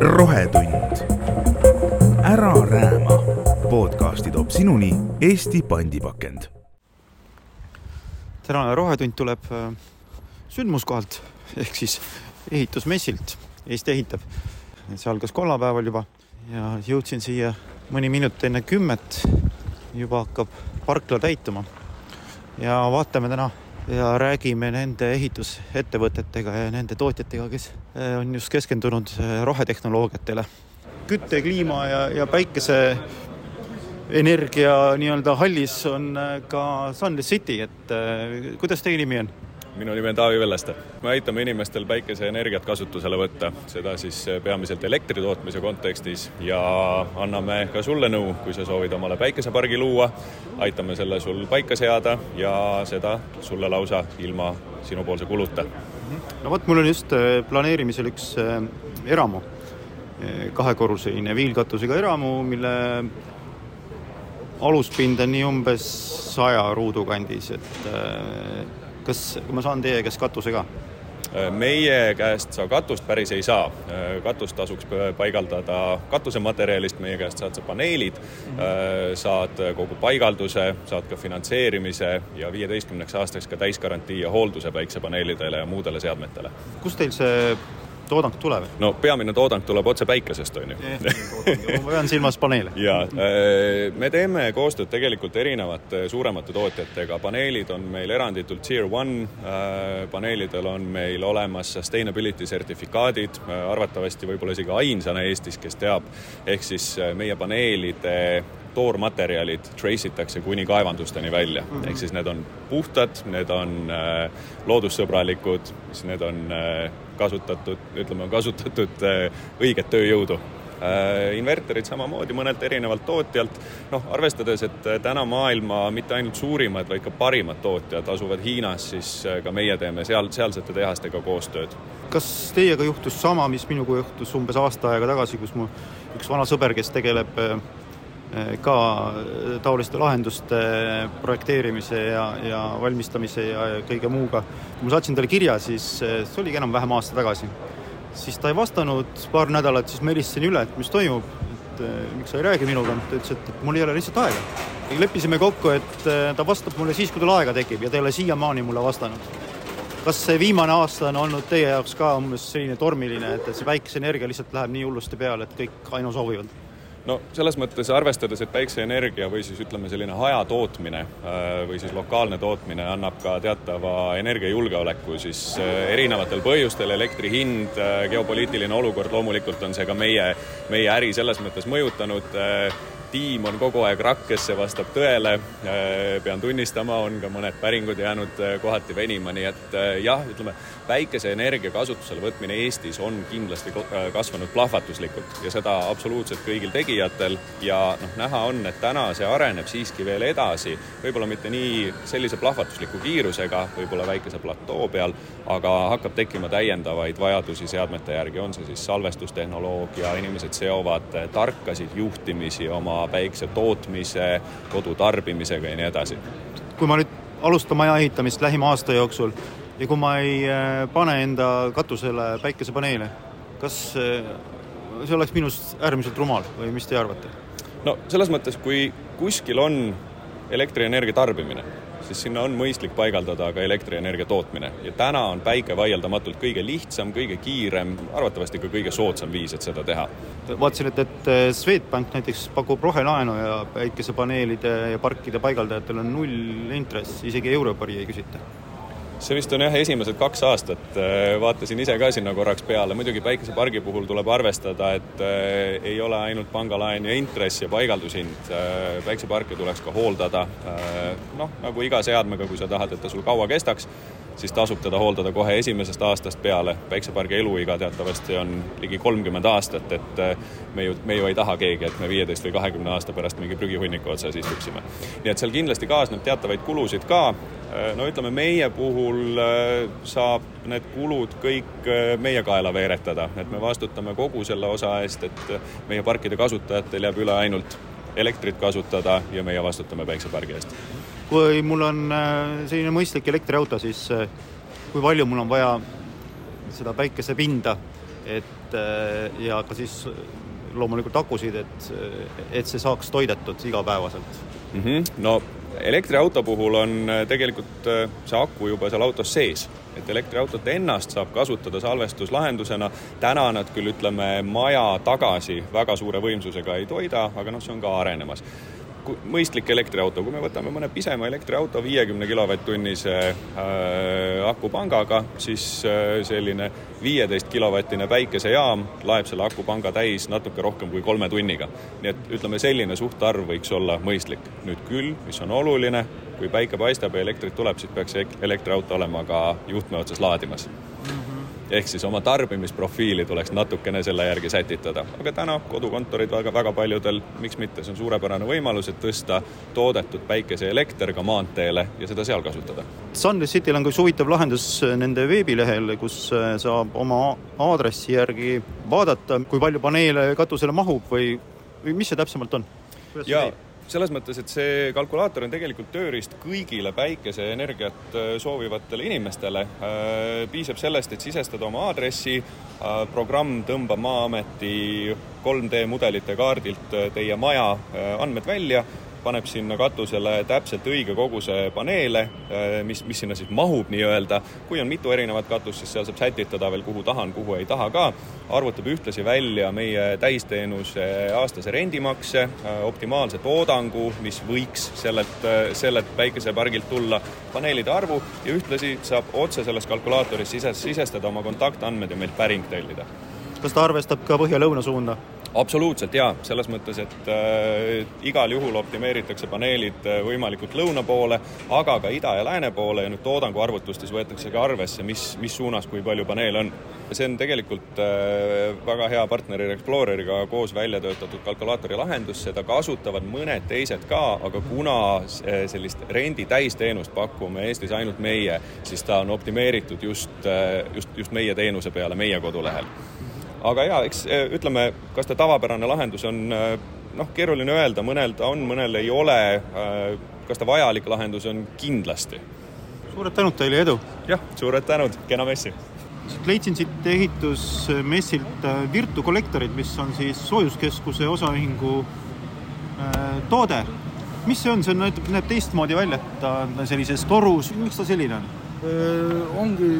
rohetund. ära rääma. podcasti toob sinuni Eesti pandipakend. tänane Rohetund tuleb äh, sündmuskohalt ehk siis ehitusmessilt. Eesti ehitab. see algas kolmapäeval juba ja jõudsin siia mõni minut enne kümmet. juba hakkab parkla täituma. ja vaatame täna ja räägime nende ehitusettevõtetega ja nende tootjatega, kes äh, on just keskendunud äh, rohetehnoloogiatele. kütte, kliima ja, ja päikese energia nii-öelda hallis on äh, ka Sunless City, et kuidas teie nimi on? Minu nimi on Taavi Velleste. me aitame inimestel päikeseenergiat kasutusele võtta, seda siis peamiselt elektri tootmise kontekstis. Ja anname ka sulle nõu, kui sa soovid omale päikesepargi luua, aitame selle sul paika seada ja seda sulle lausa ilma sinupoolse kuluta. no vot, mul on just äh, planeerimisel üks äh, eramu, kahekorruseline viilkatusega eramu, mille aluspind on nii umbes saja ruudu kandis, et kas ma saan teie käest katuse ka? meie käest sa katust päris ei saa. katust tasuks paigaldada katusematerjalist, meie käest saad sa paneelid mm, -hmm. saad kogu paigalduse, saad ka finantseerimise ja viieteistkümneks aastaks ka täisgarantii ja hoolduse päiksepaneelidele ja muudele seadmetele. kust teil see toodang tuleb? no peamine toodang tuleb otse päikesest, on ju. ma pean silmas paneele. jaa, äh, me teeme koostööd tegelikult erinevate suuremate tootjatega, paneelid on meil eranditult Tier One, äh, paneelidel on meil olemas sustainability sertifikaadid, äh, arvatavasti võib-olla isegi ainsana Eestis, kes teab, ehk siis meie paneelide toormaterjalid trace itakse kuni kaevandusteni välja mm, -hmm. ehk siis need on puhtad, need on loodussõbralikud, siis need on kasutatud, ütleme, on kasutatud äh, õiget tööjõudu äh,. Inverterid samamoodi mõnelt erinevalt tootjalt, noh, arvestades, et äh, täna maailma mitte ainult suurimad, vaid ka parimad tootjad asuvad Hiinas, siis ka meie teeme seal, sealsete tehastega koostööd. kas teiega juhtus sama, mis minuga juhtus umbes aasta aega tagasi, kus mu üks vana sõber, kes tegeleb ka taoliste lahenduste projekteerimise ja, ja valmistamise ja kõige muuga. kui ma saatsin talle kirja, siis eh, see oligi enam-vähem aasta tagasi. siis ta ei vastanud paar nädalat, siis ma helistasin üle, et mis toimub, et eh, miks sa ei räägi minuga, ta ütles, et, mul ei ole lihtsalt aega. leppisime kokku, et ta vastab mulle siis, kui tal aega tekib ja ta ei ole siiamaani mulle vastanud kas see viimane aasta on olnud teie jaoks ka umbes selline tormiline, et, et see päikeseenergia lihtsalt läheb nii hullusti peale, et kõik ainu soovivad? No selles mõttes arvestades, et päikseenergia või siis ütleme, selline hajatootmine äh, või siis lokaalne tootmine annab ka teatava energiajulgeoleku, siis äh, erinevatel põhjustel elektri hind, äh, geopoliitiline olukord, loomulikult on see ka meie, meie äri selles mõttes mõjutanud tiim on kogu aeg rakkes, see vastab tõele. pean tunnistama, on ka mõned päringud jäänud kohati venima, nii et jah, ütleme päikeseenergia kasutusele võtmine Eestis on kindlasti kasvanud plahvatuslikult ja seda absoluutselt kõigil tegijatel. Ja noh, näha on, et täna see areneb siiski veel edasi, võib-olla mitte nii sellise plahvatusliku kiirusega, võib-olla väikese platoo peal, aga hakkab tekkima täiendavaid vajadusi seadmete järgi, on see siis salvestustehnoloogia, inimesed seovad tarkasid juhtimisi oma päikse tootmise, kodutarbimisega ja nii edasi. kui ma nüüd alustan maja ehitamist lähima aasta jooksul ja kui ma ei äh, pane enda katusele päikesepaneele, kas äh, see oleks minust äärmiselt rumal või mis teie arvate? no selles mõttes, kui kuskil on elektrienergia tarbimine, siis sinna on mõistlik paigaldada ka elektrienergia tootmine ja täna on päike vaieldamatult kõige lihtsam, kõige kiirem, arvatavasti ka kõige soodsam viis, et seda teha. vaatasin, et, et äh, Swedbank näiteks pakub rohelaenu ja päikesepaneelide ja parkide paigaldajatele on null intress, isegi Euribori ei küsita see vist on jah, esimesed kaks aastat, äh, vaatasin ise ka sinna korraks peale, muidugi päikesepargi puhul tuleb arvestada, et äh, ei ole ainult pangalaen ja intress ja paigaldushind, äh, päikeseparke tuleks ka hooldada, noh, nagu iga seadmega, kui sa tahad, et ta sul kaua kestaks, siis tasub teda hooldada kohe esimesest aastast peale. päiksepargi eluiga teatavasti on ligi kolmkümmend aastat, et me ju, me ju ei taha keegi, et me viieteist või kahekümne aasta pärast mingi prügihunniku otsas istuksime. nii et seal kindlasti kaasneb teatavaid kulusid ka, no ütleme, meie puhul äh, saab need kulud kõik äh, meie kaela veeretada, et me vastutame kogu selle osa eest, et meie parkide kasutajatel jääb üle ainult elektrit kasutada ja meie vastutame päiksepargi eest. kui mul on äh, selline mõistlik elektriauto, siis kui palju mul on vaja seda päikesepinda, et ja ka siis loomulikult akusid, et, et see saaks toidetud igapäevaselt mm. -hmm. no elektriauto puhul on tegelikult see aku juba seal autos sees. Et elektriautot ennast saab kasutada salvestuslahendusena, täna nad küll ütleme, maja tagasi väga suure võimsusega ei toida, aga noh, see on ka arenemas mõistlik elektriauto, kui me võtame mõne pisema elektriauto viiekümne kilovatt-tunnise äh, akupangaga, siis äh, selline viieteist kilovatine päikesejaam laeb selle akupanga täis natuke rohkem kui kolme tunniga. nii et ütleme, selline suhtarv võiks olla mõistlik. nüüd küll, mis on oluline, kui päike paistab ja elektrit tuleb, siis peaks elektriauto olema ka juhtme otsas laadimas ehk siis oma tarbimisprofiili tuleks natukene selle järgi sätitada. aga täna kodukontorid väga, väga paljudel, miks mitte, see on suurepärane võimalus, et tõsta toodetud päikeseelekter ka maanteele ja seda seal kasutada. Sunless Cityl on ka üks huvitav lahendus nende veebilehel, kus äh, saab oma aadressi järgi vaadata, kui palju paneele katusele mahub või, või mis see täpsemalt on? jaa, selles mõttes, et see kalkulaator on tegelikult tööriist kõigile päikeseenergiat äh, soovivatele inimestele. Äh, piisab sellest, et sisestada oma aadressi, äh, programm tõmbab Maa-ameti 3D mudelite kaardilt teie maja andmed välja paneb sinna katusele täpselt õige koguse paneele, äh, mis, mis sinna siis mahub nii-öelda. kui on mitu erinevat katust, siis seal saab sätitada veel, kuhu tahan, kuhu ei taha ka. arvutab ühtlasi välja meie täisteenuse aastase rendimakse, äh, optimaalse toodangu, mis võiks sellelt, äh, sellelt päikesepargilt tulla, paneelide arvu ja ühtlasi saab otse selles kalkulaatoris sises, sisestada oma kontaktandmed ja meilt päring tellida. kas ta arvestab ka põhja-lõuna suunda? Absoluutselt jaa, selles mõttes, et äh, igal juhul optimeeritakse paneelid äh, võimalikult lõuna poole, aga ka ida ja lääne poole ja nüüd toodangu arvutustes võetakse ka arvesse, mis, mis suunas kui palju paneele on. see on tegelikult äh, väga hea partneri Exploreriga koos välja töötatud kalkulaatori lahendus, seda kasutavad mõned teised ka, aga kuna äh, sellist rendi täisteenust pakume Eestis ainult meie, siis ta on optimeeritud just, äh, just, just meie teenuse peale meie kodulehel aga jaa, eks eh, ütleme, kas ta tavapärane lahendus on eh, noh, keeruline öelda, mõnel ta on, mõnel ei ole. Eh, kas ta vajalik lahendus on, kindlasti. suured tänud teile, edu! jah, suured tänud, kena messi! leidsin siit ehitusmessilt Virtu kollektorid, mis on siis soojuskeskuse osaühingu toode. mis see on, see näitab, näeb teistmoodi välja, et ta on sellises torus, miks ta selline on? ongi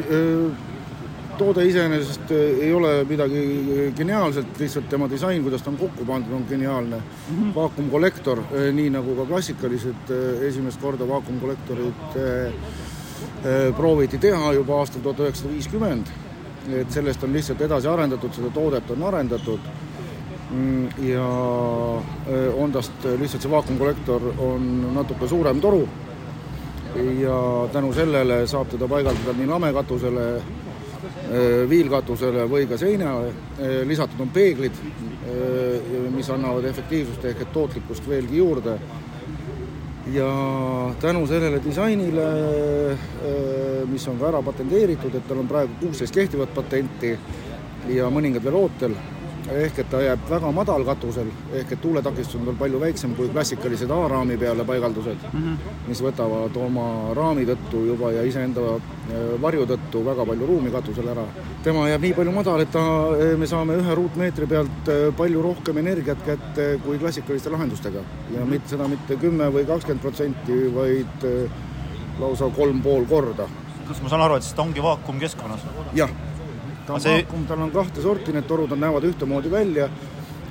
toode iseenesest eh, ei ole midagi geniaalset, lihtsalt tema disain, kuidas ta on kokku pandud, on geniaalne. Mm -hmm.. vaakumkollektor, eh, nii nagu ka klassikalised eh, esimest korda vaakumkollektorid prooviti teha juba aastal tuhat üheksasada viiskümmend, et sellest on lihtsalt edasi arendatud, seda toodet on arendatud. Mm, ja on tast lihtsalt see vaakumkollektor on natuke suurem toru. Ja tänu sellele saab teda paigaldada nii lamekatusele viilkatusele või ka seinale, äh, lisatud on peeglid, äh, mis annavad efektiivsust ehk et tootlikkust veelgi juurde. ja tänu sellele disainile, mis on ka ära patenteeritud, et tal on praegu kuusteist kehtivat patenti ja mõningad veel ootel ehk et ta jääb väga madal katusel, ehk et tuuletakistus on tal palju väiksem kui klassikalised A-raami peale paigaldused mm, -hmm. mis võtavad oma raami tõttu juba ja iseenda äh, varju tõttu väga palju ruumi katusel ära. tema jääb nii palju madal, et ta, äh, me saame ühe ruutmeetri pealt äh, palju rohkem energiat kätte kui klassikaliste lahendustega ja mhm. mitte seda mitte kümme või kakskümmend protsenti, vaid lausa kolm pool korda. kas ma saan aru, et siis ta ongi vaakumkeskkonnas? jah ta on see... vaakum, tal on kahte sorti, need torud on, näevad ühtemoodi välja.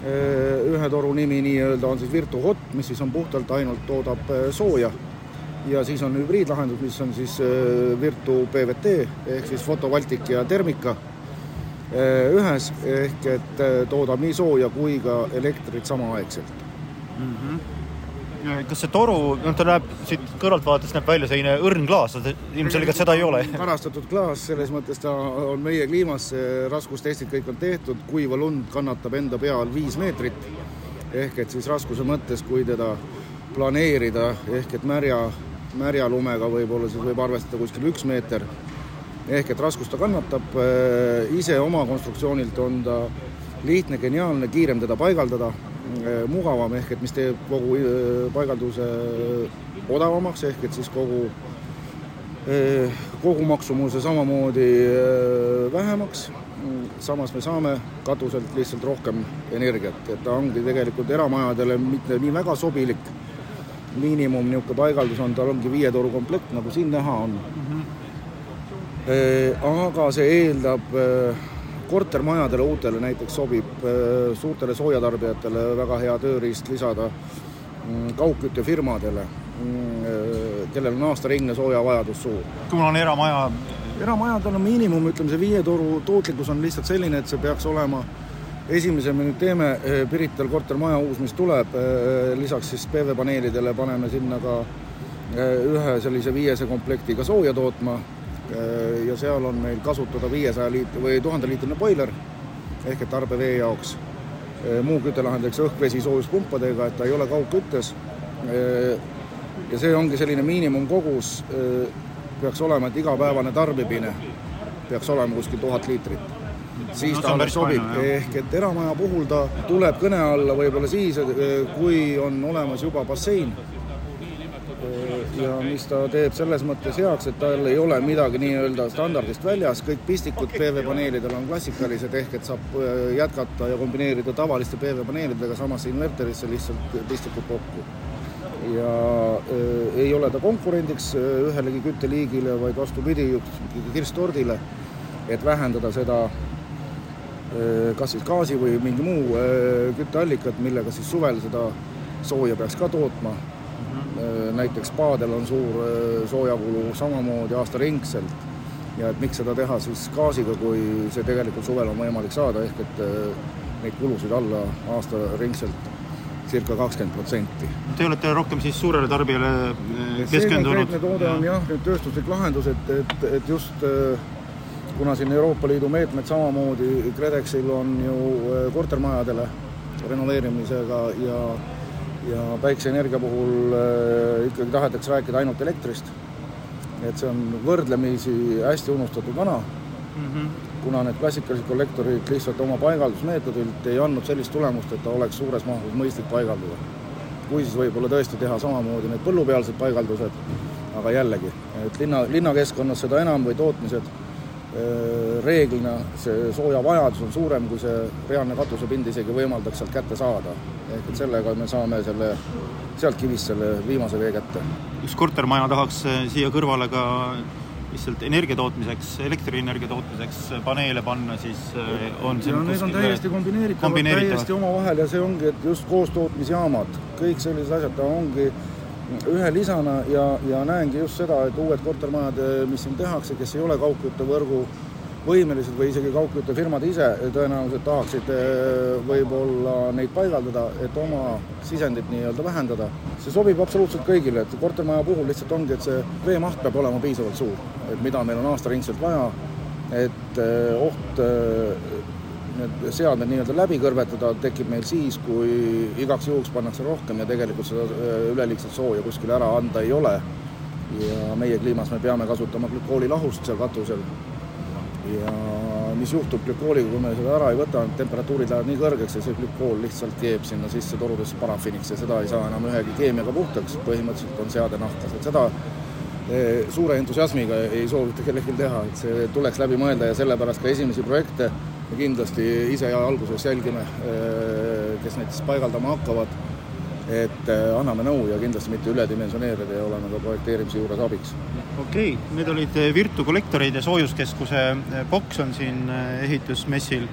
ühe toru nimi nii-öelda on siis Virtu Hot, mis siis on puhtalt ainult toodab sooja ja siis on hübriidlahendus, mis on siis Virtu PVT ehk siis fotovoltik ja termika ühes, ehk et toodab nii sooja kui ka elektrit samaaegselt mm. -hmm kas see toru, noh, ta näeb siit kõrvalt vaadates näeb välja selline õrn klaas, ilmselgelt seda ei ole. karastatud klaas, selles mõttes ta on meie kliimasse, raskustestid kõik on tehtud, kuiva lund kannatab enda peal viis meetrit. ehk et siis raskuse mõttes, kui teda planeerida, ehk et märja, märja lumega võib-olla siis võib arvestada kuskil üks meeter. ehk et raskust ta kannatab, ise oma konstruktsioonilt on ta lihtne, geniaalne, kiirem teda paigaldada Äh, mugavam, ehk et mis teeb kogu äh, paigalduse odavamaks, ehk et siis kogu, äh, kogu maksumuse samamoodi vähemaks samas me saame katuselt lihtsalt rohkem energiat, et ta ongi tegelikult eramajadele mitte nii väga sobilik, miinimum niisugune paigaldus on, tal ongi viie toru komplekt, nagu siin näha on mm. -hmm. Aga see eeldab kortermajadele uutele näiteks sobib suurtele soojatarbijatele väga hea tööriist lisada mm, kaugküttefirmadele, mm, kellel on aastaringne soojavajadus suur. kui mul on eramaja eramajadel on miinimum, ütleme see viie toru tootlikkus on lihtsalt selline, et see peaks olema esimese me nüüd teeme eh, Pirital kortermaja uus, mis tuleb, lisaks siis PV-paneelidele paneme sinna ka ühe sellise viiese komplektiga sooja tootma ja seal on meil kasutada viiesaja liit- või tuhandeliitrine boiler ehk et tarbevee jaoks. muu küte lahendatakse õhk-vesi soojuspumpadega, et ta ei ole kaugküttes. ja see ongi selline miinimumkogus peaks olema, et igapäevane tarbimine peaks olema kuskil tuhat liitrit. siis no, ta alles sobib, ehk et eramaja puhul ta tuleb kõne alla võib-olla siis, kui on olemas juba bassein ja mis ta teeb selles mõttes heaks, et tal ei ole midagi nii-öelda standardist väljas, kõik pistikud PV-paneelidel on klassikalised, ehk et saab äh, jätkata ja kombineerida tavaliste PV-paneelidega samasse inverterisse lihtsalt pistikud kokku. Ja äh, ei ole ta konkurendiks äh, ühelegi kütteliigile, vaid vastupidi, kirstordile, et vähendada seda äh, kas siis gaasi või mingi muu kütteallikat, millega siis suvel seda sooja peaks ka tootma. Näiteks spaadel on suur äh, soojakulu samamoodi aastaringselt ja et miks seda teha siis gaasiga, kui see tegelikult suvel on võimalik saada, ehk et äh, neid kulusid alla aastaringselt circa kakskümmend protsenti. Te olete rohkem siis suurele tarbijale keskendunud? see toode on jah, nüüd tööstuslik lahendus, et, et, et just kuna siin Euroopa Liidu meetmed samamoodi, KredExil on ju kortermajadele renoveerimisega ja ja päikseenergia puhul ikkagi tahetakse rääkida ainult elektrist. et see on võrdlemisi hästi unustatud vana mm. -hmm kuna need klassikalised kollektorid lihtsalt oma paigaldusmeetodilt ei andnud sellist tulemust, et ta oleks suures mahus mõistlik paigaldada. kui siis võib-olla tõesti teha samamoodi need põllupealsed paigaldused, aga jällegi, et linna, linnakeskkonnas seda enam või tootmised, reeglina see soojavajadus on suurem, kui see reaalne katusepind isegi võimaldaks sealt kätte saada. ehk et sellega me saame selle, sealt kivist selle viimase vee kätte. üks kortermaja tahaks siia kõrvale ka lihtsalt energia tootmiseks, elektrienergia tootmiseks paneele panna, siis äh, on ja need on täiesti kombineeritavad, täiesti omavahel ja see ongi, et just koostootmisjaamad, kõik sellised asjad, ta ongi ühe lisana ja, ja näengi just seda, et uued kortermajad, mis siin tehakse, kes ei ole kaugküttevõrgu võimelised või isegi kaugküttefirmad ise tõenäoliselt tahaksid eh, võib-olla neid paigaldada, et oma sisendit nii-öelda vähendada. see sobib absoluutselt kõigile, et kortermaja puhul lihtsalt ongi, et see veemaht peab olema piisavalt suur, et mida meil on aastaringselt vaja, et eh, oht eh, need seadmed nii-öelda läbi kõrvetada tekib meil siis, kui igaks juhuks pannakse rohkem ja tegelikult seda üleliigset sooja kuskile ära anda ei ole. ja meie kliimas me peame kasutama glükoolilahust seal katusel. Ja mis juhtub glükooliga, kui me seda ära ei võta, temperatuurid lähevad nii kõrgeks ja see glükool lihtsalt keeb sinna sisse torudesse parafiniks ja seda ei saa enam ühegi keemiaga puhtaks, põhimõtteliselt on seade nahkas, et seda eh, suure entusiasmiga ei soovita kellelgi teha, et see tuleks läbi mõelda ja sellepärast ka esimesi projekte me kindlasti ise alguses jälgime, eh, kes neid siis paigaldama hakkavad et äh, anname nõu ja kindlasti mitte üledimensioneerida ja oleme ka projekteerimise juures abiks. okei okay., need olid äh, Virtu kollektorid ja soojuskeskuse boks on siin ehitusmessil.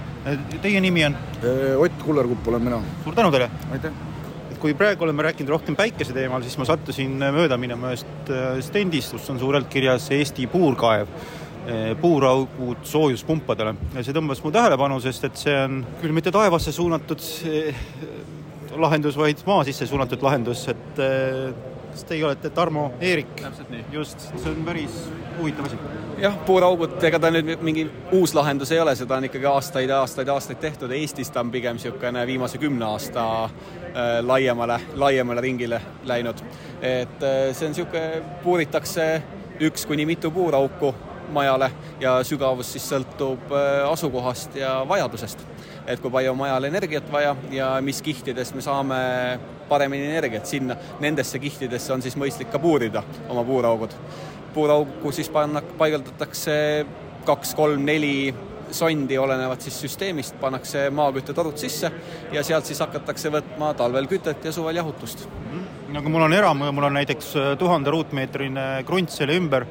Teie nimi on? Ott Kullerkupp olen mina. suur tänu teile! aitäh! kui praegu oleme rääkinud rohkem päikese teemal, siis ma sattusin mööda minema ühest stendist, kus on suurelt kirjas Eesti puurkaev puuraugud soojuspumpadele. Ja see tõmbas mu tähelepanu, sest et see on küll mitte taevasse suunatud lahendus, vaid maa sisse suunatud lahendus, et eh, kas teie olete Tarmo Eerik? just, see on päris huvitav asi. jah, puuraugud, ega ta nüüd mingi uus lahendus ei ole, seda on ikkagi aastaid ja aastaid ja aastaid tehtud, Eestis ta on pigem niisugune viimase kümne aasta laiemale, laiemale ringile läinud. et see on niisugune, puuritakse üks kuni mitu puurauku majale ja sügavus siis sõltub äh, asukohast ja vajadusest et kui palju on majal energiat vaja ja mis kihtides me saame paremini energiat sinna, nendesse kihtidesse on siis mõistlik ka puurida oma puuraugud. puuraugu siis panna, paigaldatakse kaks, kolm, neli sondi, olenevalt siis süsteemist, pannakse maaküttetorud sisse ja sealt siis hakatakse võtma talvel kütet ja suvel jahutust. -hmm. no kui mul on eram, mul on näiteks äh, tuhande ruutmeetrine krunt selle ümber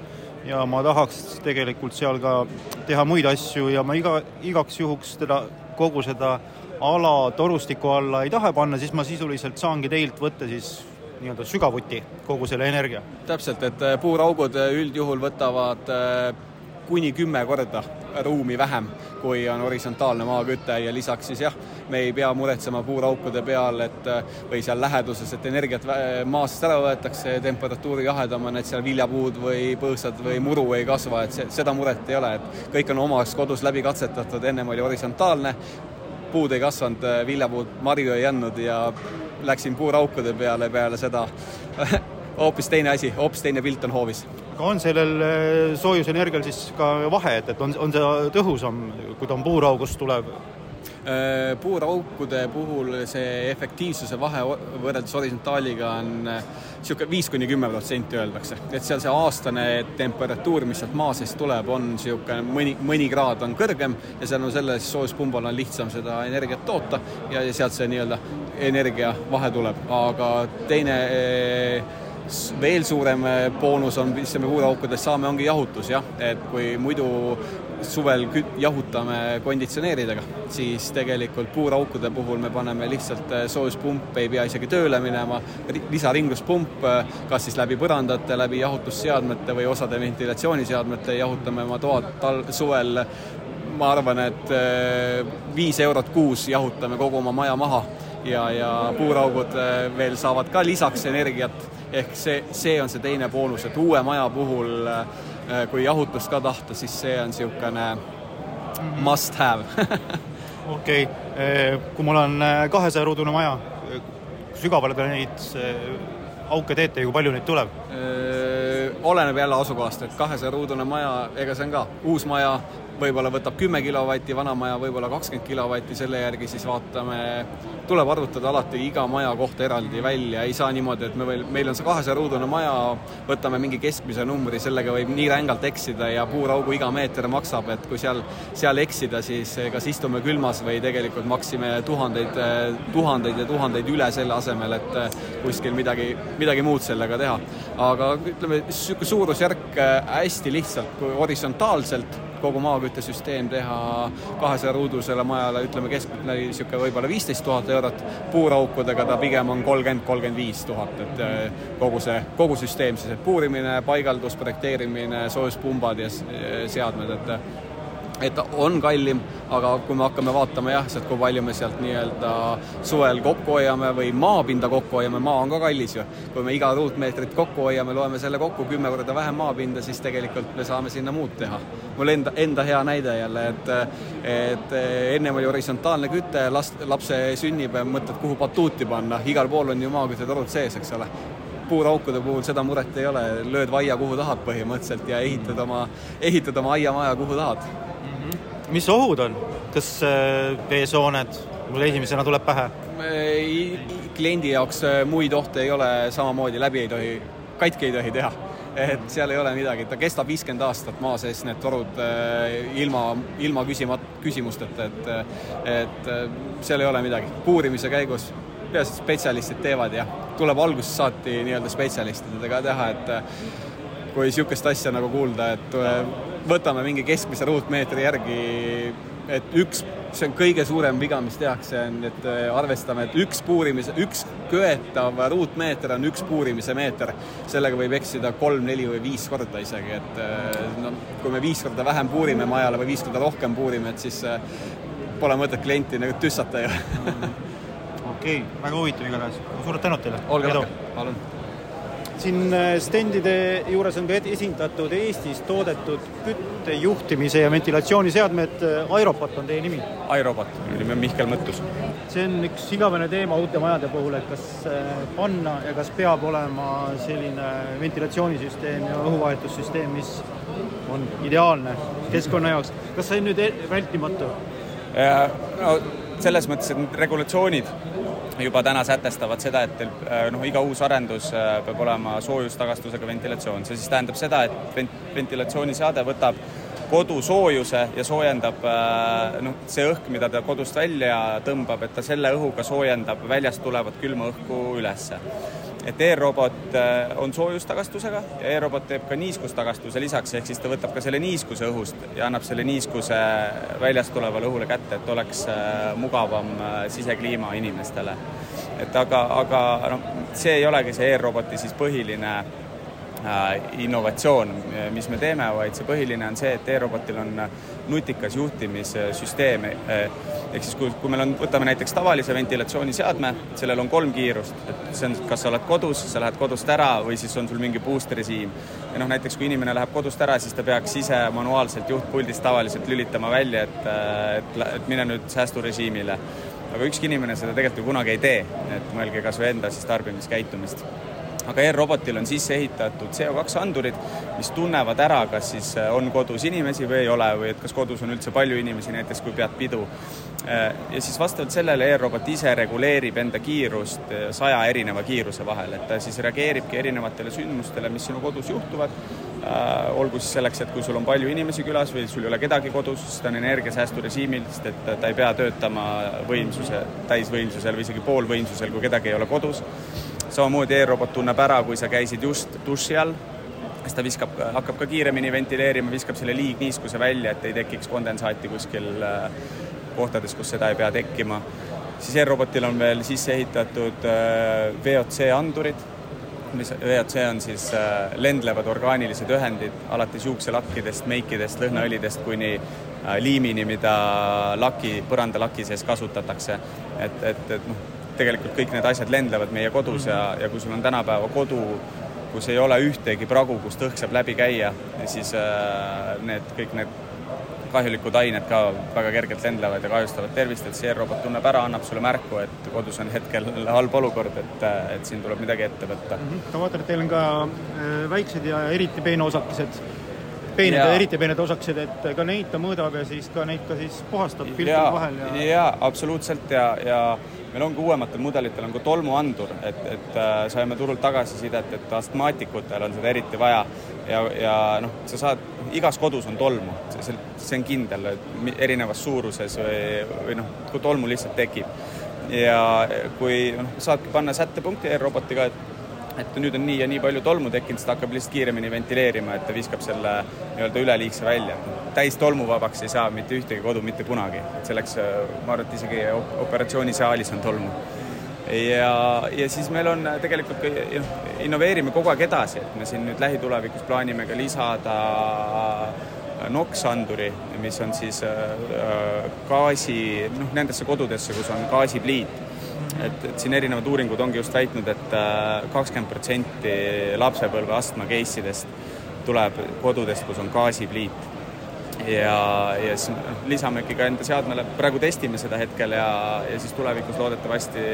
ja ma tahaks tegelikult seal ka teha muid asju ja ma iga, igaks juhuks teda, kogu seda ala torustiku alla ei taha panna, siis ma sisuliselt saangi teilt võtta siis nii-öelda sügavuti kogu selle energia. täpselt, et äh, puuraugud äh, üldjuhul võtavad äh, kuni kümme korda ruumi vähem, kui on horisontaalne maaküte ja lisaks siis jah, me ei pea muretsema puuraukude peal, et või seal läheduses, et energiat maast ära võetakse, temperatuuri jahedam on, et seal viljapuud või põõsad või muru ei kasva, et see, seda muret ei ole, et kõik on omas kodus läbi katsetatud, ennem oli horisontaalne, puud ei kasvanud, viljapuud marju ei andnud ja läksin puuraukude peale peale seda hoopis teine asi, hoopis teine pilt on hoovis. Aga on sellel eh, soojusenergial siis ka vahe, et, et on, on see tõhusam, kui ta on puuraugust tulev? Äh, puuraukude puhul see efektiivsuse vahe võrreldes horisontaaliga on niisugune äh, viis kuni kümme protsenti öeldakse, et seal see aastane temperatuur, mis sealt maa seest tuleb, on niisugune mõni, mõni kraad on kõrgem ja tänu sellele siis soojuspumbal on lihtsam seda energiat toota ja, ja sealt see nii-öelda energiavahe tuleb, aga teine äh, veel suurem boonus on, mis me puuraukudest saame, ongi jahutus jah, et kui muidu suvel jahutame konditsioneeridega, siis tegelikult puuraukude puhul me paneme lihtsalt äh, soojuspump, ei pea isegi tööle minema, lisaringluspump, äh, kas siis läbi põrandate, läbi jahutusseadmete või osade ventilatsiooniseadmete jahutame oma toad tal-, suvel. Ma arvan, et äh, viis eurot kuus jahutame kogu oma maja maha ja, ja puuraugud veel saavad ka lisaks energiat, ehk see, see on see teine boonus, et uue maja puhul äh, kui jahutust ka tahta, siis see on niisugune must have okei okay., äh, kui mul on äh, kahesaja ruudune maja, sügavale te neid auke teete ja kui palju neid tuleb? oleneb jälle asukohast, et kahesaja ruudune maja, ega see on ka uus maja, võib-olla võtab kümme kilovatti, vana maja võib-olla kakskümmend kilovatti, selle järgi siis vaatame, tuleb arvutada alati iga maja kohta eraldi välja, ei saa niimoodi, et me veel, meil on see kahesaja ruudune maja, võtame mingi keskmise numbri, sellega võib nii rängalt eksida ja puuraugu iga meeter maksab, et kui seal, seal eksida, siis kas istume külmas või tegelikult maksime tuhandeid, tuhandeid ja tuhandeid üle selle asemel, et kuskil midagi, midagi muud sellega teha. aga ütleme, niisugune suurusjärk hästi lihtsalt, kui horisontaalselt kogu maaküttesüsteem teha kahesaja ruudusele majale, ütleme keskmine niisugune võib-olla viisteist tuhat eurot, puuraukudega ta pigem on kolmkümmend, kolmkümmend viis tuhat, et äh, kogu see, kogu süsteem siis, et puurimine, paigaldus, projekteerimine, soojuspumbad ja seadmed, et et on kallim, aga kui me hakkame vaatama jah, sealt kui palju me sealt nii-öelda suvel kokku hoiame või maapinda kokku hoiame, maa on ka kallis ju. kui me iga ruutmeetrit kokku hoiame, loeme selle kokku kümme korda vähem maapinda, siis tegelikult me saame sinna muud teha. mul enda, enda hea näide jälle, et et ennem oli horisontaalne küte, last, lapse sünnib ja mõtled, kuhu batuuti panna, igal pool on ju maaküttetorud sees, eks ole puuraukude puhul seda muret ei ole, lööd vaia kuhu tahad põhimõtteliselt ja ehitad oma, ehitad oma aiamaja kuhu tahad mis ohud on, kas äh, veesooned, mul esimesena tuleb pähe? kliendi jaoks äh, muid ohte ei ole, samamoodi läbi ei tohi, katki ei tohi teha et seal ei ole midagi, ta kestab viiskümmend aastat maa sees, need torud äh, ilma, ilma küsimat-, küsimusteta, et et seal ei ole midagi. puurimise käigus peaasi, et spetsialistid teevad ja tuleb algusest saati nii-öelda spetsialistidega teha, et kui niisugust asja nagu kuulda, et võtame mingi keskmise ruutmeetri järgi, et üks, see on kõige suurem viga, mis tehakse, on, et äh, arvestame, et üks puurimise, üks köetav ruutmeeter on üks puurimise meeter. sellega võib eksida kolm, neli või viis korda isegi, et äh, no kui me viis korda vähem puurime majale või viis korda rohkem puurime, et siis äh, pole mõtet klienti nagu tüssata ju okei okay,, väga huvitav igatahes, suured tänud teile! olge lahke, palun! Siin äh, stendide juures on ka esindatud Eestis toodetud küttejuhtimise ja ventilatsiooniseadmed, äh, Aeropat on teie nimi? Aeropat, nimi on Mihkel Mõttus. see on üks igavene teema uute majade puhul, et kas äh, panna ja kas peab olema selline ventilatsioonisüsteem ja õhuvahetussüsteem, mis on ideaalne keskkonna jaoks, kas see on nüüd e-, vältimatu? no selles mõttes, et regulatsioonid juba täna sätestavad seda, et teil äh, noh, iga uus arendus äh, peab olema soojustagastusega ventilatsioon, see siis tähendab seda, et vent-, ventilatsiooniseade võtab kodu soojuse ja soojendab noh, see õhk, mida ta kodust välja tõmbab, et ta selle õhuga soojendab väljast tulevat külma õhku ülesse et e-robot äh, on soojustagastusega ja e-robot teeb ka niiskustagastuse lisaks, ehk siis ta võtab ka selle niiskuse õhust ja annab selle niiskuse väljast tulevale õhule kätte, et oleks äh, mugavam äh, sisekliima inimestele. et aga, aga noh, see ei olegi see e-roboti siis põhiline innovatsioon, mis me teeme, vaid see põhiline on see, et e-robotil on nutikas juhtimissüsteem ehk siis kui, kui meil on, võtame näiteks tavalise ventilatsiooniseadme, sellel on kolm kiirust, et see on, kas sa oled kodus, sa lähed kodust ära või siis on sul mingi boost režiim. ja noh, näiteks kui inimene läheb kodust ära, siis ta peaks ise manuaalselt juhtpuldist tavaliselt lülitama välja, et, et, et mine nüüd säästurežiimile. aga ükski inimene seda tegelikult ju kunagi ei tee, et mõelge kas või enda siis tarbimiskäitumist aga e-robotil on sisse ehitatud CO2 andurid, mis tunnevad ära, kas siis äh, on kodus inimesi või ei ole või et kas kodus on üldse palju inimesi, näiteks kui pead pidu. Äh, ja siis vastavalt sellele e-robot ise reguleerib enda kiirust äh, saja erineva kiiruse vahel, et ta siis reageeribki erinevatele sündmustele, mis sinu kodus juhtuvad, olgu siis selleks, et kui sul on palju inimesi külas või sul ei ole kedagi kodus, siis ta on energiasäästurežiimil, sest et ta ei pea töötama võimsuse, täisvõimsusel või isegi poolvõimsusel, kui kedagi ei ole kodus samamoodi e-robot tunneb ära, kui sa käisid just duši all, siis ta viskab, hakkab ka kiiremini ventileerima, viskab selle liigniiskuse välja, et ei tekiks kondensaati kuskil äh, kohtades, kus seda ei pea tekkima. siis e-robotil on veel sisse ehitatud äh, VOC andurid, mis VOC on siis äh, lendlevad orgaanilised ühendid, alates juukselakkidest, meikidest, lõhnaõlidest kuni liimini, mida laki, põrandalaki sees kasutatakse. et, et, et noh, tegelikult kõik need asjad lendlevad meie kodus ja, ja kui sul on tänapäeva kodu, kus ei ole ühtegi pragu, kust õhk saab läbi käia, siis äh, need kõik need kahjulikud ained ka väga kergelt lendlevad ja kahjustavad tervist, et see e-robot tunneb ära, annab sulle märku, et kodus on hetkel halb olukord, et, et siin tuleb midagi ette võtta mm. -hmm. ma vaatan, et teil on ka äh, väiksed ja eriti peenosakesed peened ja, ja eriti peened osakesed, et ka neid ta mõõdab ja siis ka neid ka siis puhastab filtri vahel ja jaa, absoluutselt ja, ja meil on ka uuematel mudelitel on ka tolmuandur, et, et äh, saime turult tagasisidet, et astmaatikutel on seda eriti vaja ja, ja noh, sa saad, igas kodus on tolmu, see, see on kindel, erinevas suuruses või, või noh, kui tolmu lihtsalt tekib. ja kui noh, saadki panna sättepunkti e-robotiga, et et nüüd on nii ja nii palju tolmu tekkinud, siis ta hakkab lihtsalt kiiremini ventileerima, et ta viskab selle nii-öelda üleliigse välja. täis tolmuvabaks ei saa mitte ühtegi kodu mitte kunagi, et selleks ma arvan, et isegi operatsioonisaalis on tolmu. ja, ja siis meil on tegelikult noh, innoveerime kogu aeg edasi, et me siin nüüd lähitulevikus plaanime ka lisada NOx-anduri, mis on siis äh, gaasi, noh, nendesse kodudesse, kus on gaasipliit et, et siin erinevad uuringud ongi just väitnud et, et äh, kakskümmend protsenti lapsepõlve astma case idest tuleb kodudest, kus on gaasipliit. ja, ja siis lisamegi ka enda seadmele, praegu testime seda hetkel ja, ja siis tulevikus loodetavasti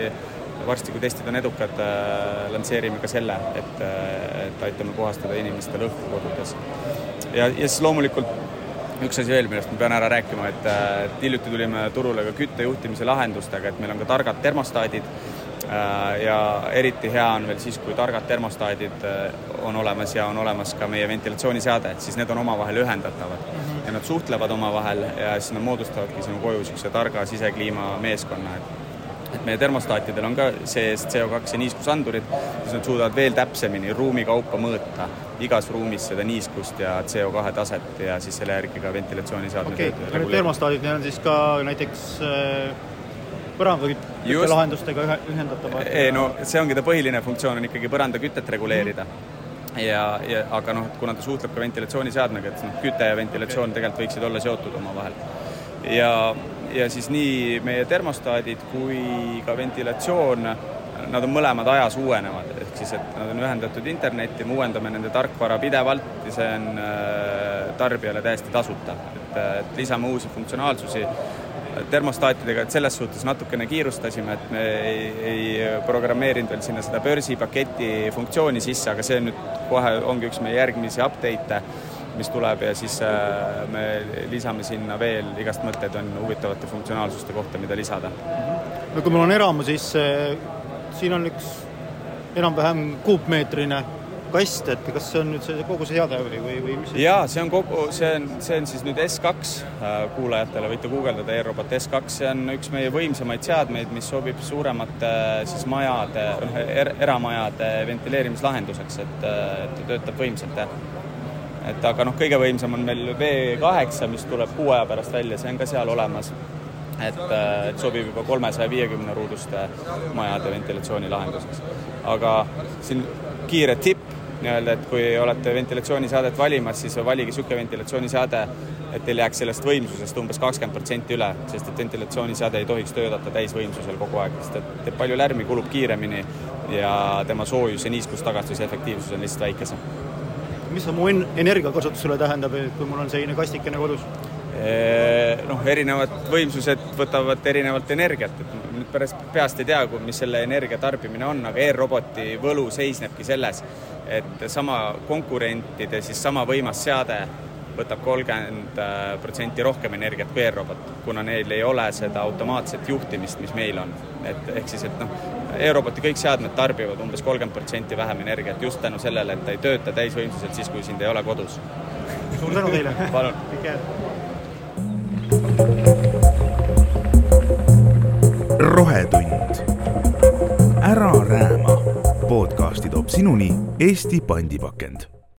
varsti, kui testid on edukad, äh, lansseerime ka selle, et, et aitame puhastada inimestel õhku kodudes. ja, ja siis loomulikult üks asi veel, millest ma pean ära rääkima, et, et hiljuti tulime turule ka küttejuhtimise lahendustega, et meil on ka targad termostaadid äh, ja eriti hea on veel siis, kui targad termostaadid äh, on olemas ja on olemas ka meie ventilatsiooniseade, et siis need on omavahel ühendatavad mm -hmm. ja nad suhtlevad omavahel ja siis nad moodustavadki sinu koju niisuguse targa sisekliima meeskonna, et et meie termostaatidel on ka sees CO2 ja niiskusandurid, siis nad suudavad veel täpsemini ruumi kaupa mõõta igas ruumis seda niiskust ja CO2 taset ja siis selle järgi ka ventilatsiooniseadmed okei okay., aga need termostaadid, need on siis ka näiteks äh, põrandaküttelahendustega ühe, ühendatavad? ei no see ongi ta põhiline funktsioon, on ikkagi põrandakütet reguleerida mm. -hmm ja, ja aga noh, kuna ta suhtleb ka ventilatsiooniseadmega, et noh, küte ja ventilatsioon okay. tegelikult võiksid olla seotud omavahel. ja ja siis nii meie termostaadid kui ka ventilatsioon, nad on mõlemad ajas uuenevad, ehk siis, et nad on ühendatud internetti, me uuendame nende tarkvara pidevalt ja see on äh, tarbijale täiesti tasuta. et, et lisame uusi funktsionaalsusi termostaatidega, et selles suhtes natukene kiirustasime, et me ei, ei programmeerinud veel sinna seda börsipaketi funktsiooni sisse, aga see nüüd kohe ongi üks meie järgmisi update'e mis tuleb ja siis äh, me lisame sinna veel, igast mõtted on huvitavate funktsionaalsuste kohta, mida lisada. no kui mul on eramu, siis äh, siin on üks enam-vähem kuupmeetrine kast, et kas see on nüüd see kogu see seade või, või, või mis? jaa, see on kogu, see on, see on siis nüüd S2 äh, kuulajatele, võite guugeldada e-robot S2, see on üks meie võimsamaid seadmeid, mis sobib suuremate siis majade, er,, eramajade ventileerimislahenduseks, et, et ta töötab võimsalt, jah et aga noh, kõige võimsam on meil V8, mis tuleb kuu aja pärast välja, see on ka seal olemas. et, äh, et sobib juba kolmesaja viiekümne ruuduste majade ventilatsioonilahenduseks. aga siin kiire tipp nii-öelda, et kui olete ventilatsiooniseadet valimas, siis valige niisugune ventilatsiooniseade, et teil jääks sellest võimsusest umbes kakskümmend protsenti üle, sest et ventilatsiooniseade ei tohiks töötada täisvõimsusel kogu aeg, sest et teeb palju lärmi, kulub kiiremini ja tema soojus- ja niiskustagastus ja efektiivsus on lihtsalt väikesem mis see mu energiakasutus sulle tähendab, kui mul on selline kastikene kodus? noh, erinevad võimsused võtavad erinevalt energiat, et nüüd pärast peast ei tea, mis selle energia tarbimine on, aga e-roboti võlu seisnebki selles, et sama konkurentide siis sama võimas seade võtab kolmkümmend protsenti rohkem energiat kui e-robot, kuna neil ei ole seda automaatset juhtimist, mis meil on. et ehk siis, et noh, e-roboti kõik seadmed tarbivad umbes kolmkümmend protsenti vähem energiat just tänu sellele, et ta ei tööta täisvõimsuselt siis, kui sind ei ole kodus. suur tänu teile! palun! rohetund. ära rääma. podcasti toob sinuni Eesti pandipakend